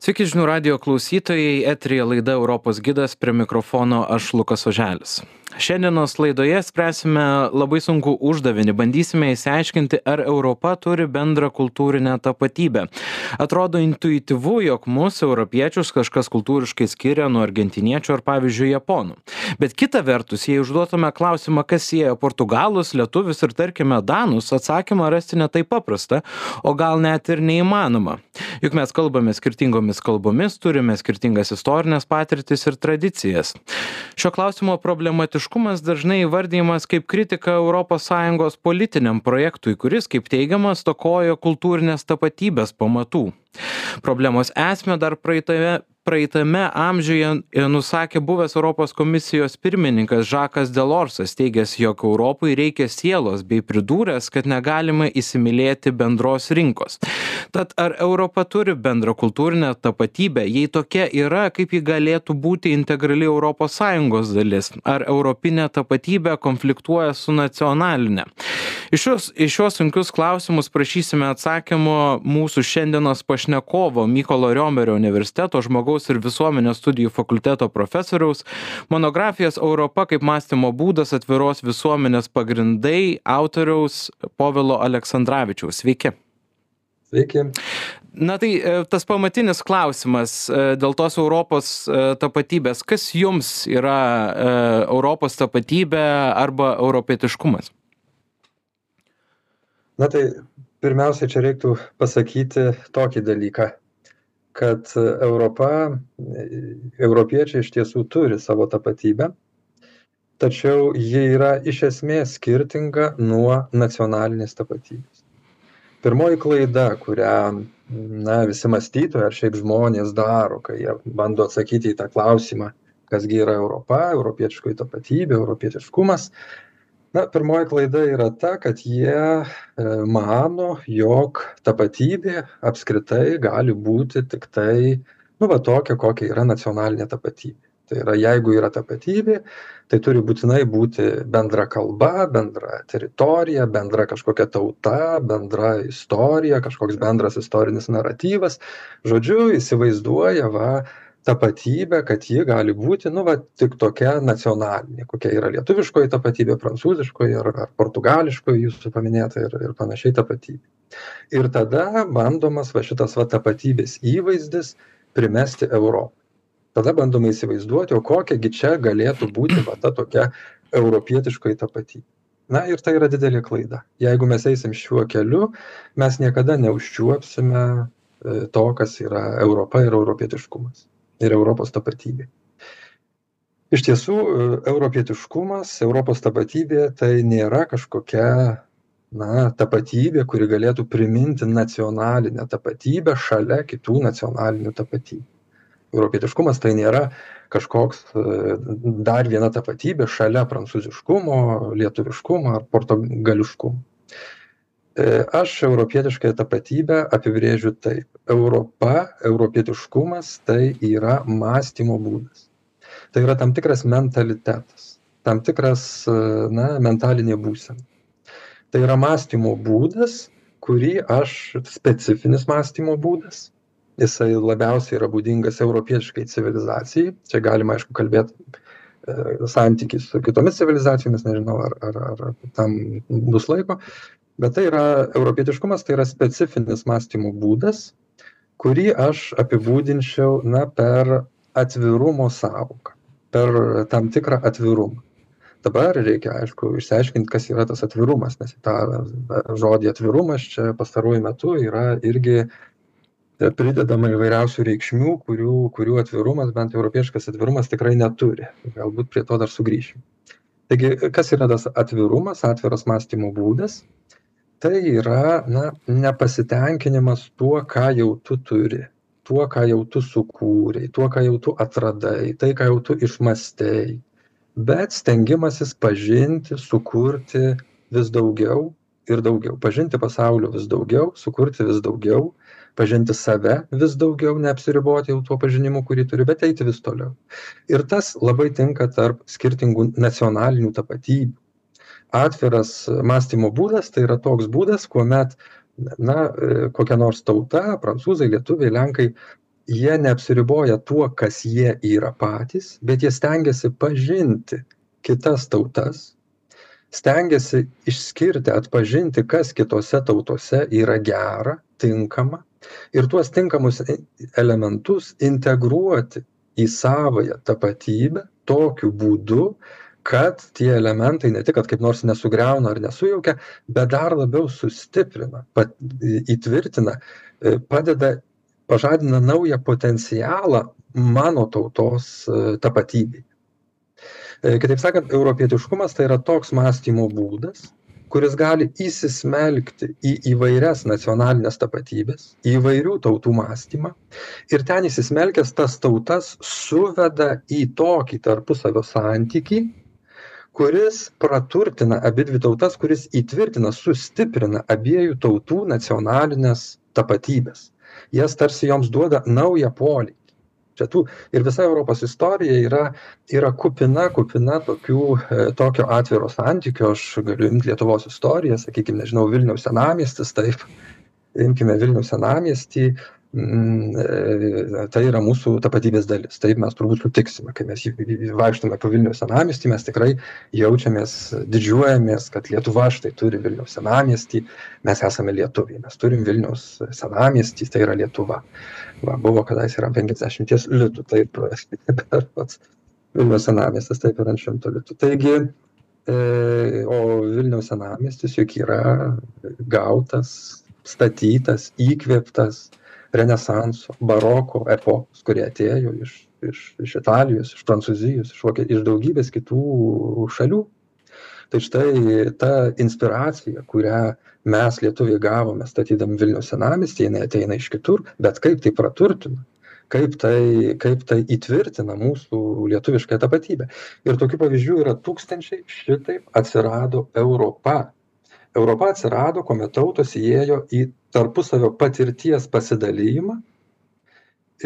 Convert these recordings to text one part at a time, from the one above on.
Sveiki žinių radio klausytojai, etrija laida Europos gidas, prie mikrofono aš Lukas Oželis. Šiandienos laidoje spręsime labai sunku uždavinį, bandysime įsiaiškinti, ar Europa turi bendrą kultūrinę tapatybę. Atrodo intuityvu, jog mūsų europiečius kažkas kultūriškai skiria nuo argentiniečių ar pavyzdžiui japonų. Bet kita vertus, jei užduotume klausimą, kas sieja portugalus, lietuvius ir tarkime danus, atsakymą rasti netai paprasta, o gal net ir neįmanoma. Juk mes kalbame skirtingomis kalbomis, turime skirtingas istorinės patirtis ir tradicijas. Šio klausimo problematiškumas dažnai įvardyjamas kaip kritika ES politiniam projektui, kuris, kaip teigiama, stokojo kultūrinės tapatybės pamatų. Problemos esmę dar praeitoje praeitame amžiuje nusakė buvęs Europos komisijos pirmininkas Žakas Delorsas, teigęs, jog Europai reikia sielos bei pridūręs, kad negalima įsimylėti bendros rinkos. Tad ar Europa turi bendrą kultūrinę tapatybę? Jei tokia yra, kaip ji galėtų būti integrali ES dalis? Ar europinė tapatybė konfliktuoja su nacionalinė? Iš šios, iš šios sunkius klausimus prašysime atsakymo mūsų šiandienos pašnekovo Mykolo Riomerio universiteto žmogaus ir visuomenės studijų fakulteto profesoriaus, monografijos Europa kaip mąstymo būdas atviros visuomenės pagrindai autoriaus Povilo Aleksandраvičiaus. Sveiki. Sveiki. Na tai e, tas pamatinis klausimas e, dėl tos Europos e, tapatybės. Kas jums yra Europos tapatybė arba europietiškumas? Na tai pirmiausia, čia reiktų pasakyti tokį dalyką kad Europa, europiečiai iš tiesų turi savo tapatybę, tačiau ji yra iš esmės skirtinga nuo nacionalinės tapatybės. Pirmoji klaida, kurią na, visi mąstytojai ar šiaip žmonės daro, kai jie bando atsakyti į tą klausimą, kasgi yra Europa, europietiškoji tapatybė, europietiškumas, na pirmoji klaida yra ta kad jie e, mano jog tapatybė apskritai gali būti tiktai nu va tokia kokia yra nacionalinė tapatybė. Tai yra jeigu yra tapatybė tai turi būtinai būti bendra kalba bendra teritorija bendra kažkokia tauta bendra istorija kažkoks bendras istorinis naratyvas. Žodžiu įsivaizduoja va tapatybę kad ji gali būti nu vat tik tokia nacionalinė kokia yra lietuviškoji tapatybė prancūziškoji ar ar portugališkoji jūsų paminėta ir ir panašiai tapatybė. Ir tada bandomas va šitas va tapatybės įvaizdis primesti europai. Tada bandoma įsivaizduoti o kokia gi čia galėtų būti va ta tokia europietiškoji tapatybė. Na ir tai yra didelė klaida. Jeigu mes eisim šiuo keliu mes niekada neužčiuopsime e, to kas yra europa ir europietiškumas ir Europos tapatybė. Iš tiesų, e, europietiškumas, Europos tapatybė tai nėra kažkokia na, tapatybė, kuri galėtų priminti nacionalinę tapatybę šalia kitų nacionalinių tapatybių. Europietiškumas tai nėra kažkoks e, dar viena tapatybė šalia prancūziškumo, lietuviškumo ar portugališkumo. E, aš europietiškąją tapatybę apibrėžiu taip. Europa europietiškumas tai yra mąstymo būdas. Tai yra tam tikras mentalitetas tam tikras e, na mentalinė būsena. Tai yra mąstymo būdas kurį aš specifinis mąstymo būdas jisai labiausiai yra būdingas europietiškai civilizacijai. Čia galima aišku kalbėt e, santykį su kitomis civilizacijomis nežinau ar ar ar tam bus laiko bet tai yra europietiškumas tai yra specifinis mąstymo būdas kurį aš apibūdinčiau na per atvirumo sąvoką per tam tikrą atvirumą. Dabar reikia aišku išsiaiškint kas yra tas atvirumas nes tą žodį atvirumas čia pastaruoju metu yra irgi pridedama įvairiausių reikšmių kurių kurių atvirumas bent europietiškas atvirumas tikrai neturi. Galbūt prie to dar sugrįšim. Taigi kas yra tas atvirumas atviras mąstymo būdas tai yra na nepasitenkinimas tuo ką jau tu turi tuo ką jau tu sukūrei tuo ką jau tu atradai tai ką jau tu išmąstei. Bet stengimasis pažinti sukurti vis daugiau ir daugiau pažinti pasaulio vis daugiau sukurti vis daugiau pažinti save vis daugiau neapsiriboti jau tuo pažinimu kurį turi bet eiti vis toliau. Ir tas labai tinka tarp skirtingų nacionalinių tapatybių atviras mąstymo būdas tai yra toks būdas kuomet na kokia nors tauta prancūzai lietuviai lenkai jie neapsiriboja tuo, kas jie yra patys, bet jie stengiasi pažinti kitas tautas, stengiasi išskirti, atpažinti, kas kitose tautose yra gera, tinkama ir tuos tinkamus elementus integruoti į savąją tapatybę tokiu būdu, kad tie elementai ne tik, kad kaip nors nesugriauna ar nesujaukia, bet dar labiau sustiprina, pat, įtvirtina, e, padeda, pažadina naują potencialą mano tautos e, tapatybei. E, kitaip sakant, europietiškumas tai yra toks mąstymo būdas, kuris gali įsismelkti į įvairias nacionalines tapatybes, į įvairių tautų mąstymą ir ten įsismelkęs tas tautas suveda į tokį tarpusavio santykį, kuris praturtina abidvi tautas, kuris įtvirtina, sustiprina abiejų tautų nacionalinės tapatybės. Jas tarsi joms duoda naują polį. Čia tų ir visa europos istorija yra yra kupina kupina tokių e, tokio atviro santykio. Aš galiu imt lietuvos istoriją sakykim nežinau vilniaus senamiestis taip. Imkime vilniaus senamiestį tai yra mūsų tapatybės dalis taip mes turbūt sutiksime kai mes vaikštome po vilniaus senamiestį mes tikrai jaučiamės didžiuojamės kad lietuva štai turi vilniaus senamiestį mes esame lietuviai mes turim vilniaus senamiestį tai yra lietuva va buvo ir ant penkiasdešimties litų taip berods vilniaus senamiestis taip ant šimto litų taigi o vilniaus senamiestis juk yra gautas statytas įkvėptas renesanso baroko epochos kuri atėjo iš iš iš italijos iš prancūzijos iš vokie iš daugybės kitų šalių. Tai štai ta inspiracija kurią mes lietuviai gavome statydami vilniaus senamiestį jinai ateina iš kitur bet kaip tai praturtina kaip tai kaip tai įtvirtina mūsų lietuviškąją tapatybę. Ir tokių pavyzdžių yra tūkstančiai šitaip atsirado europa europa atsirado kuomet tautos įėjo į tarpusavio patirties pasidalijimą.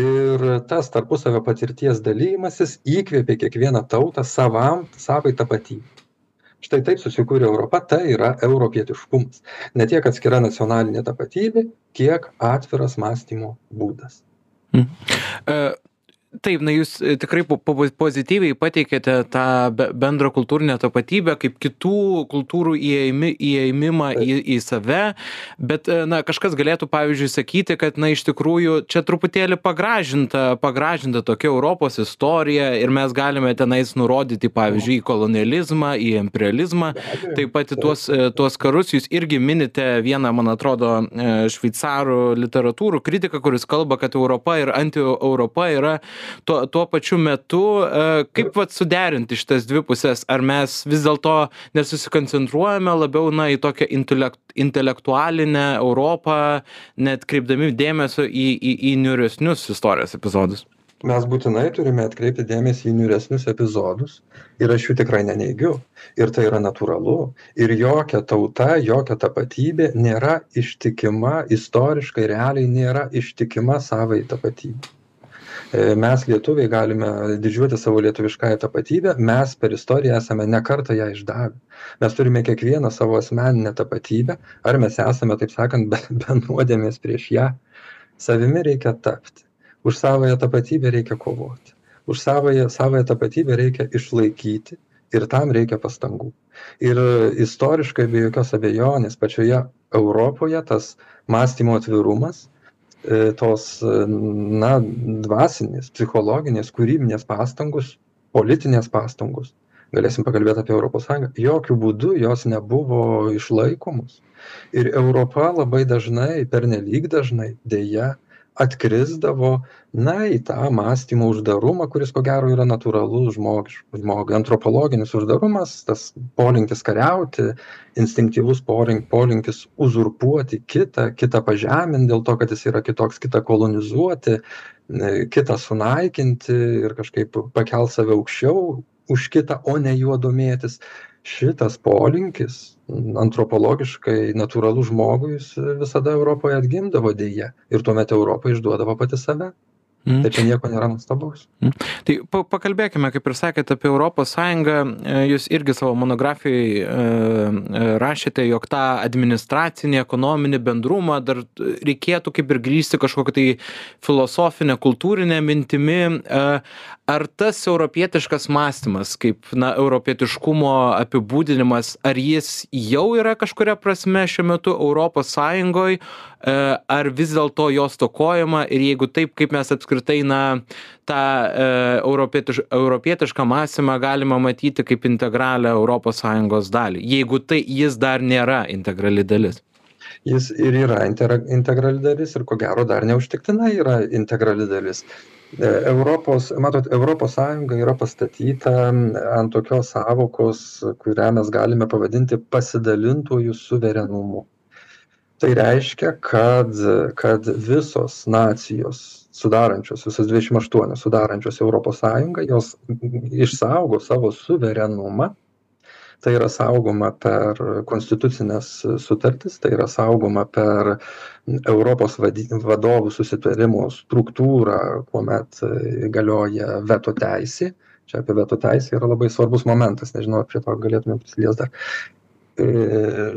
Ir tas tarpusavio patirties dalijimasis įkvėpė kiekvieną tautą savam savai tapatybei. Štai taip susikūrė europa tai yra europietiškumas. Ne tiek atskira nacionalinė tapatybė kiek atviras mąstymo būdas. Mhm. e, taip na jūs e, tikrai po po pozityviai pateikėte tą be bendrą kultūrinę tapatybę kaip kitų kultūrų įėjimi įėjimimą į į save. Bet e, na kažkas galėtų pavyzdžiui sakyti kad na iš tikrųjų čia truputėlį pagražinta pagražinta tokia europos istorija ir mes galime tenais nurodyti pavyzdžiui į kolonializmą į imperializmą. Taip pat į tuos e, tuos karus. Jūs irgi minite vieną man atrodo šveicarų literatūrų kritiką kuris kalba kad europa ir antieuropa yra tuo tuo pačiu metu e, kaip vat suderinti šitas dvi puses ar mes vis dėlto nesusikoncentruojame labiau na į tokią intelekt intelektualinę europą neatkreipdami dėmesio į į į niūresnius istorijos epizodus? Mes būtinai turime atkreipti dėmesį į niūresnius epizodus ir aš jų tikrai neneigiu. Ir tai yra natūralu. Ir jokia tauta jokia tapatybė nėra ištikima istoriškai realiai nėra ištikima savai tapatybei. E, mes lietuviai galime didžiuotis savo lietuviškąja tapatybe mes per istoriją esame ne kartą ją išdavę. Mes turime kiekvienas savo asmeninę tapatybę ar mes esame taip sakant be be nuodėmės prieš ją. Savimi reikia tapti. Už savąją tapatybę reikia kovoti. Už savąją savąją tapatybę reikia išlaikyti ir tam reikia pastangų. Ir istoriškai be jokios abejonės pačioje europoje tas mąstymo atvirumas E, tos, e, na, dvasinės, psichologinės, kūrybinės pastangos, politinės pastangos, galėsim pakalbėti apie Europos Sąjungą, jokių būdų jos nebuvo išlaikomos. Ir Europa labai dažnai, pernelyg dažnai, dėja, atkrisdavo na į tą mąstymo uždarumą kuris ko gero yra natūralus žmogiš žmogui. Antropologinis uždarumas tas polinkis kariauti instinktyvus porink polinkis uzurpuoti kitą kitą pažemint dėl to kad jis yra kitoks kitą kolonizuoti kitą sunaikinti ir kažkaip pakelt save aukščiau už kitą o ne juo domėtis šitas polinkis antropologiškai natūralus žmogui jis visada europoje atgimdavo deja. Ir tuomet europa išduodavo pati save Mm. Tai čia nieko nėra nuostabaus. Mm. Tai pa pakalbėkime, kaip ir sakėte, apie Europos Sąjungą. E, jūs irgi savo monografijai e, e, rašėte, jog tą administracinį, ekonominį bendrumą dar reikėtų kaip ir grįsti kažkokią tai filosofinę, kultūrinę mintimį. E, ar tas europietiškas mąstymas, kaip na, europietiškumo apibūdinimas, ar jis jau yra kažkuria prasme šiuo metu Europos Sąjungoje, ar vis dėlto jo stokojama ir jeigu taip, kaip mes apskritai na tą e, europietiš, europietišką mąstymą galima matyti kaip integralią Sąjungos dalį, jeigu tai jis dar nėra integrali dalis. Jis ir yra integrali dalis ir ko gero dar neužtiktinai yra integrali dalis. E, Europos, matot, Europos Sąjunga yra pastatyta ant tokios savokos, kurią mes galime pavadinti pasidalintojų suverenumu. Tai reiškia, kad, kad visos nacijos sudarančios visos dvidešim aštuonios sudarančios europos sąjungą jos išsaugo savo suverenumą. Tai yra saugoma per konstitucines sutartis tai yra saugoma per europos vadi vadovų susitarimo struktūrą kuomet galioja veto teisė. Čia apie veto teisę yra labai svarbus momentas nežinau ar prie to galėtumėm prisiliest dar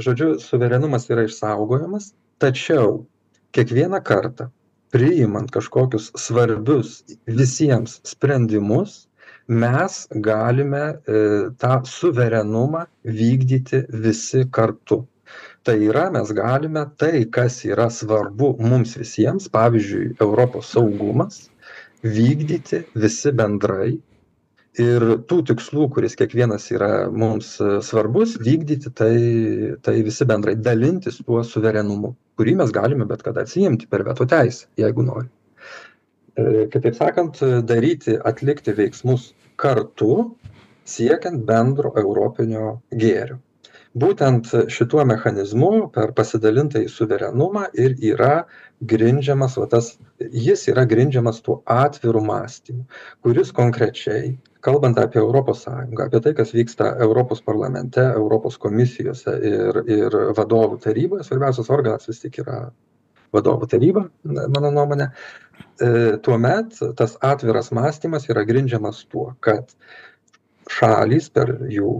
žodžiu suverenumas yra išsaugojamas tačiau kiekvieną kartą priimant kažkokius svarbius visiems sprendimus mes galime e, tą suverenumą vykdyti visi kartu. Tai yra mes galime tai kas yra svarbu mums visiems pavyzdžiui europos saugumas vykdyti visi bendrai ir tų tikslų kuris kiekvienas yra mums svarbus vykdyti tai tai visi bendrai dalintis tuo suverenumu kurį mes galime bet kada atsiimti per veto teisę jeigu norim e, kitaip sakant daryti atlikti veiksmus kartu siekiant bendro europinio gėrio. Būtent šituo mechanizmu per pasidalintąjį suverenumą ir yra grindžiamas va tas jis yra grindžiamas tuo atviru mąstymu kuris konkrečiai kalbant apie europos sąjungą apie tai kas vyksta europos parlamente europos komisijose ir ir vadovų taryboje svarbiausias organas vis tik yra vadovų taryba mano nuomone tuomet tas atviras mąstymas yra grindžiamas tuo kad šalys per jų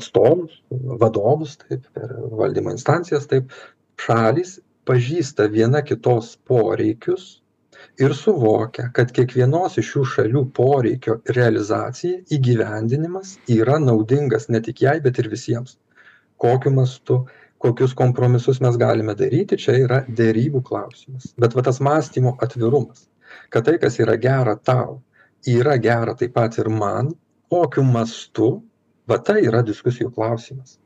atstovus vadovus taip per valdymo instancijas taip šalys pažįsta viena kitos poreikius ir suvokia kad kiekvienos iš šių šalių poreikio realizacija įgyvendinimas yra naudingas ne tik jai bet ir visiems. Kokiu mastu kokius kompromisus mes galime daryti čia yra derybų klausimas. Bet va tas mąstymo atvirumas kad tai kas yra gera tau yra gera taip pat ir man kokiu mastu va tai yra diskusijų klausimas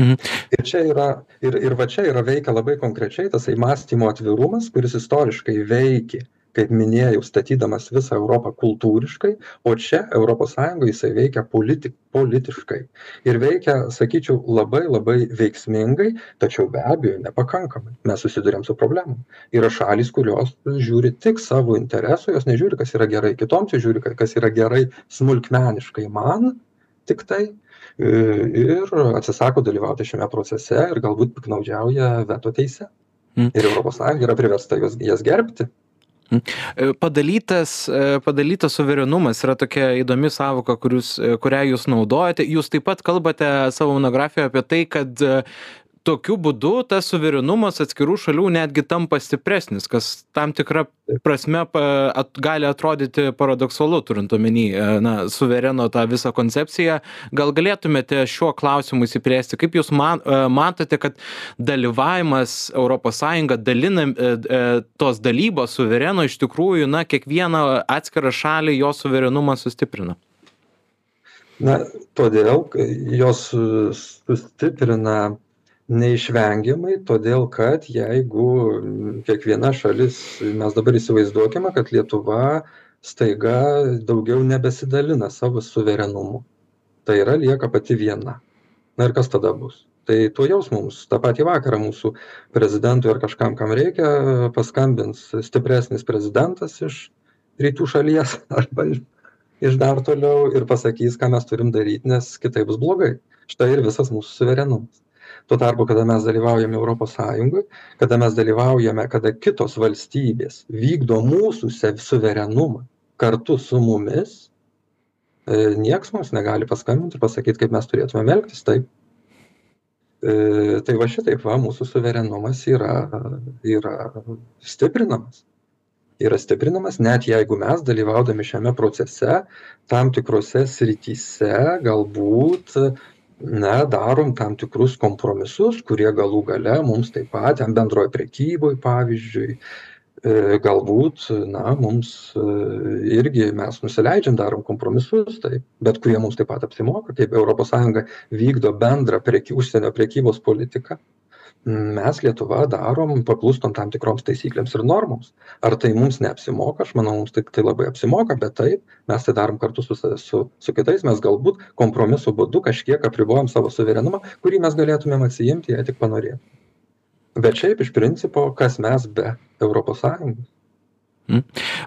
Mhm. Ir čia yra, ir, ir va čia yra veikia labai konkrečiai tasai mąstymo atvirumas, kuris istoriškai veikia, kaip minėjau, statydamas visą Europą kultūriškai, o čia ES jisai veikia politi, politiškai. Ir veikia, sakyčiau, labai labai veiksmingai, tačiau be abejo nepakankamai. Mes susidurėm su problemom. Yra šalis, kurios žiūri tik savo interesų, jos nežiūri, kas yra gerai kitoms, jos žiūri, kas yra gerai smulkmeniškai man, tik tai ir atsisako dalyvauti šiame procese ir galbūt piktnaudžiauja veto teise. Mm. Ir ES yra priversta juos, jas gerbti. Mm. Padalytas, e, padalytas suverenumas yra tokia įdomi savoka, kurius, e, kurią jūs naudojate. Jūs taip pat kalbate savo monografijoje apie tai, kad tokiu būdu tas suverenumas atskirų šalių netgi tampa stipresnis kas tam tikra prasme pa at gali atrodyti paradoksalu turint omeny e, na suvereno tą visą koncepciją. Gal galėtumėte šiuo klausimu išsiplėsti kaip jūs man e, matote kad dalyvavimas europos sąjunga dalinam e, tos dalybos suvereno iš tikrųjų na kiekvieną atskirą šalį jos suverenumą sustiprina? Na todėl jos sustiprina neišvengiamai todėl kad jeigu kiekviena šalis mes dabar įsivaizduokime kad lietuva staiga daugiau nebesidalina savo suverenumu. Tai yra lieka pati viena. Na ir kas tada bus? Tai tuojaus mums. Tą patį vakarą mūsų prezidentui ar kažkam kam reikia paskambins stipresnis prezidentas iš rytų šalies arba iš iš dar toliau ir pasakys ką mes turim daryt nes kitaip bus blogai. Štai ir visas mūsų suverenumas tuo tarpu kada mes dalyvaujame europos sąjungoj kada mes dalyvaujame kada kitos valstybės vykdo mūsų suverenumą kartu su mumis e, nieks mums negali paskambint ir pasakyt kaip mes turėtumėm elgtis. Taip. E, tai va šitaip va mūsų suverenumas yra yra stiprinamas. Yra stiprinamas net jeigu mes dalyvaudami šiame procese tam tikrose srityse galbūt na darom tam tikrus kompromisus kurie galų gale mums taip pat ten bendroj prekyboj pavyzdžiui e, galbūt na mums e, irgi mes nusileidžiam darom kompromisus taip bet kurie mums taip pat apsimoka kaip europos sąjunga vykdo bendrą preky užsienio prekybos politiką mes lietuva darom paklūstam tam tikroms taisyklėms ir normoms. Ar tai mums neapsimoka aš manau mums tai tai labai apsimoka bet taip mes tai darom kartu su su su kitais mes galbūt kompromisų būdu kažkiek apribojam savo suverenumą kurį mes galėtumėm atsiimti jei tik panorėtume. Bet šiaip iš principo kas mes be europos sąjungos? Mhm.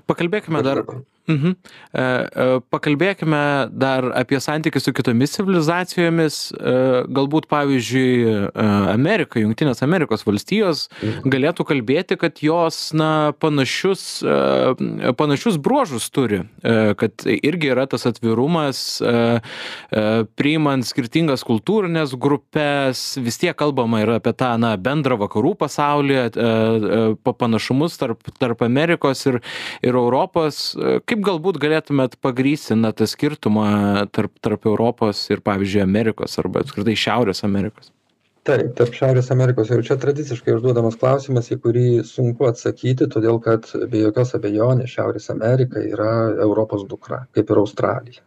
pakalbėkime dar Mhm. E, e, pakalbėkime dar apie santykius su kitomis civilizacijomis. E, galbūt, pavyzdžiui, Amerika, Junktinės Amerikos valstijos mhm. galėtų kalbėti, kad jos na, panašius, panašius bruožus turi, kad irgi yra tas atvirumas, priimant skirtingas kultūrinės grupės, vis tiek kalbama ir apie tą na, bendrą vakarų pasaulį, panašumus tarp, tarp Amerikos ir, ir Europos. Kaip kaip galbūt galėtumėt pagrįsti na tą skirtumą tarp tarp europos ir pavyzdžiui amerikos arba apskritai šiaurės amerikos? Taip tarp šiaurės amerikos. Ir čia tradiciškai užduodamas klausimas į kurį sunku atsakyti todėl kad be jokios abejonės šiaurės amerika yra europos dukra kaip ir australija.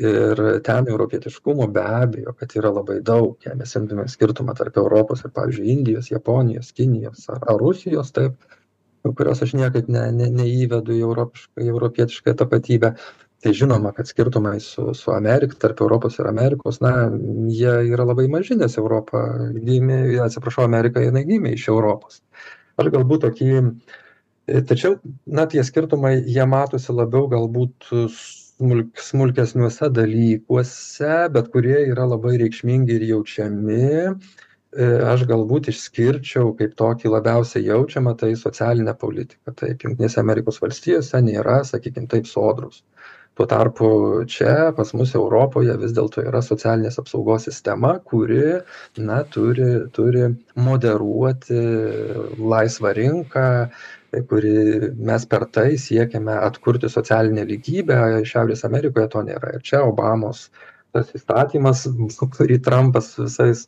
Ir ten europietiškumo be abejo kad yra labai daug. Jei mes imtume skirtumą tarp europos ir pavyzdžiui indijos japonijos kinijos ar ar rusijos taip kurios aš niekaip ne ne neįvedu į europišką į europietišką tapatybę. Tai žinoma kad skirtumai su su amerika tarp europos ir amerikos na jie yra labai maži nes europa gimė atsiprašau amerika jinai gimė iš europos. Aš galbūt tokį tačiau na tie skirtumai jie matosi labiau galbūt smulk smulkesniuose dalykuose bet kurie yra labai reikšmingi ir jaučiami. E, aš galbūt išskirčiau kaip tokį labiausiai jaučiamą tai socialinę politiką. Taip jungtinėse amerikos valstijose nėra sakykim taip sodros tuo tarpu čia pas mus europoje vis dėlto yra socialinės apsaugos sistema kuri na turi turi moderuoti laisvą rinką kuri mes per tai siekiame atkurti socialinę lygybę. Šiaurės amerikoje to nėra. Ir čia obamos tas įstatymas kurį trampas visais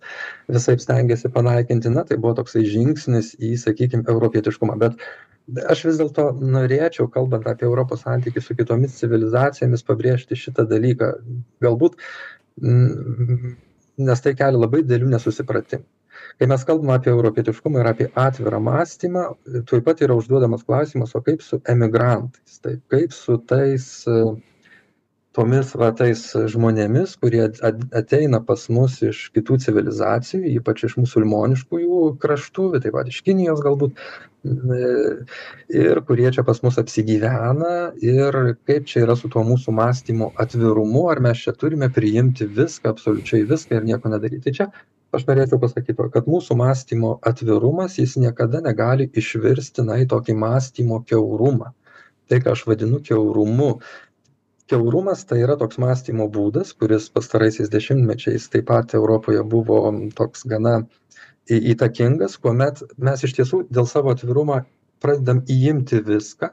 visaip stengėsi panaikinti na tai buvo toksai žingsnis į sakykim europietiškumą. Bet aš vis dėlto norėčiau kalbant apie europos santykius su kitomis civilizacijomis pabrėžti šitą dalyką. Galbūt mm, nes tai kelia labai didelių nesusipratimų. Kai mes kalbam apie europietiškumą ir apie atvirą mąstymą tuoj pat yra užduodamas klausimas o kaip su emigrantais? Taip kaip su tais tomis va tais žmonėmis kurie ateina pas mus iš kitų civilizacijų ypač iš musulmoniškųjų kraštų taip pat iš kinijos galbūt ir kurie čia pas mus apsigyvena ir kaip čia yra su tuo mūsų mąstymo atvirumu ar mes čia turime priimti viską absoliučiai viską ir nieko nedaryt tai čia aš norėčiau pasakyt va kad mūsų mąstymo atvirumas jis niekada negali išvirsti na į tokį mąstymo kiaurumą tai ką aš vadinu kiaurumu kiaurumas tai yra toks mąstymo būdas kuris pastaraisiais dešimtmečiais taip pat europoje buvo toks gana į įtakingas kuomet mes iš tiesų dėl savo atvirumo pradedam įimti viską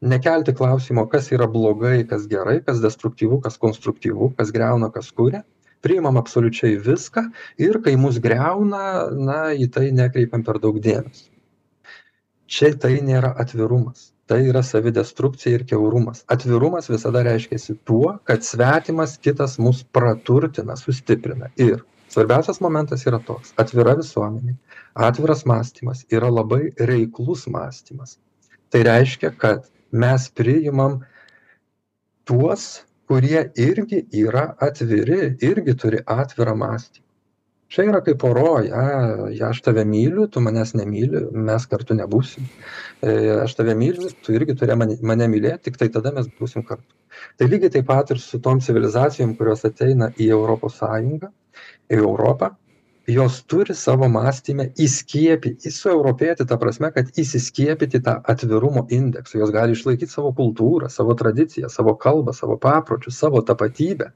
nekelti klausimo kas yra blogai kas gerai kas destruktyvu kas konstruktyvu kas griauna kas kuria. Priimam absoliučiai viską ir kai mus griauna na į tai nekreipiam per daug dėmesio. Čia tai nėra atvirumas tai yra savidestrukcija ir kiaurumas. Atvirumas visada reiškiasi tuo kad svetimas kitas mus praturtina sustiprina. Ir svarbiausias momentas yra toks. Atvira visuomenė atviras mąstymas yra labai reiklus mąstymas. Tai reiškia kad mes priimam tuos kurie irgi yra atviri irgi turi atvirą mąstymą čia yra kaip poroj a aš tave myliu tu manęs nemyli mes kartu nebūsim. E, aš tave myliu tu irgi turi mane mane mylėt tiktai tada mes būsim kartu. Tai lygiai taip pat ir su tom civilizacijom kurios ateina į europos sąjungą į europą. Jos turi savo mąstyme įskiepyti sueuropėti ta prasme kad įsiskiepyti tą atvirumo indeksą. Jos gali išlaikyt savo kultūrą savo tradiciją savo kalbą savo papročius savo tapatybę.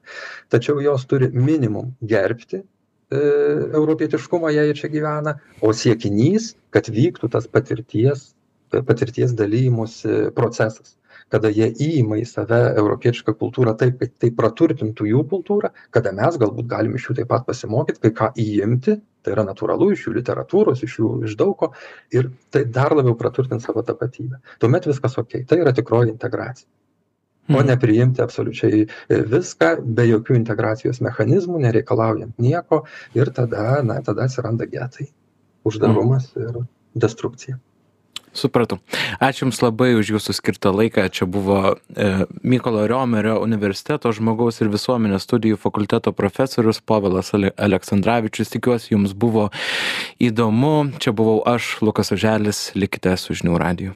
Tačiau jos turi minimum gerbti europietiškumą jei čia gyvena o siekinys kad vyktų tas patirties patirties dalijimosi procesas kada jie įima į save europietišką kultūrą taip kad tai praturtintų jų kultūrą kada mes galbūt galim iš jų taip pat pasimokyt kai ką įimti tai yra natūralu iš jų literatūros iš jų iš daug ko ir tai dar labiau praturtins savo tapatybę. Tuomet viskas okei tai yra tikroji integracija o Mhm. ne priimti absoliučiai viską be jokių integracijos mechanizmų nereikalaujant nieko ir tada na tada atsiranda getai uždarumas ir destrukcija Supratau. Ačiū Jums labai už Jūsų skirtą laiką. Čia buvo e, Mykolo Riomerio universiteto žmogaus ir visuomenės studijų fakulteto profesorius Povilas Ale Aleksandravičius. Tikiuosi, Jums buvo įdomu. Čia buvau aš, Lukas Oželis. Likite su žinių radiju.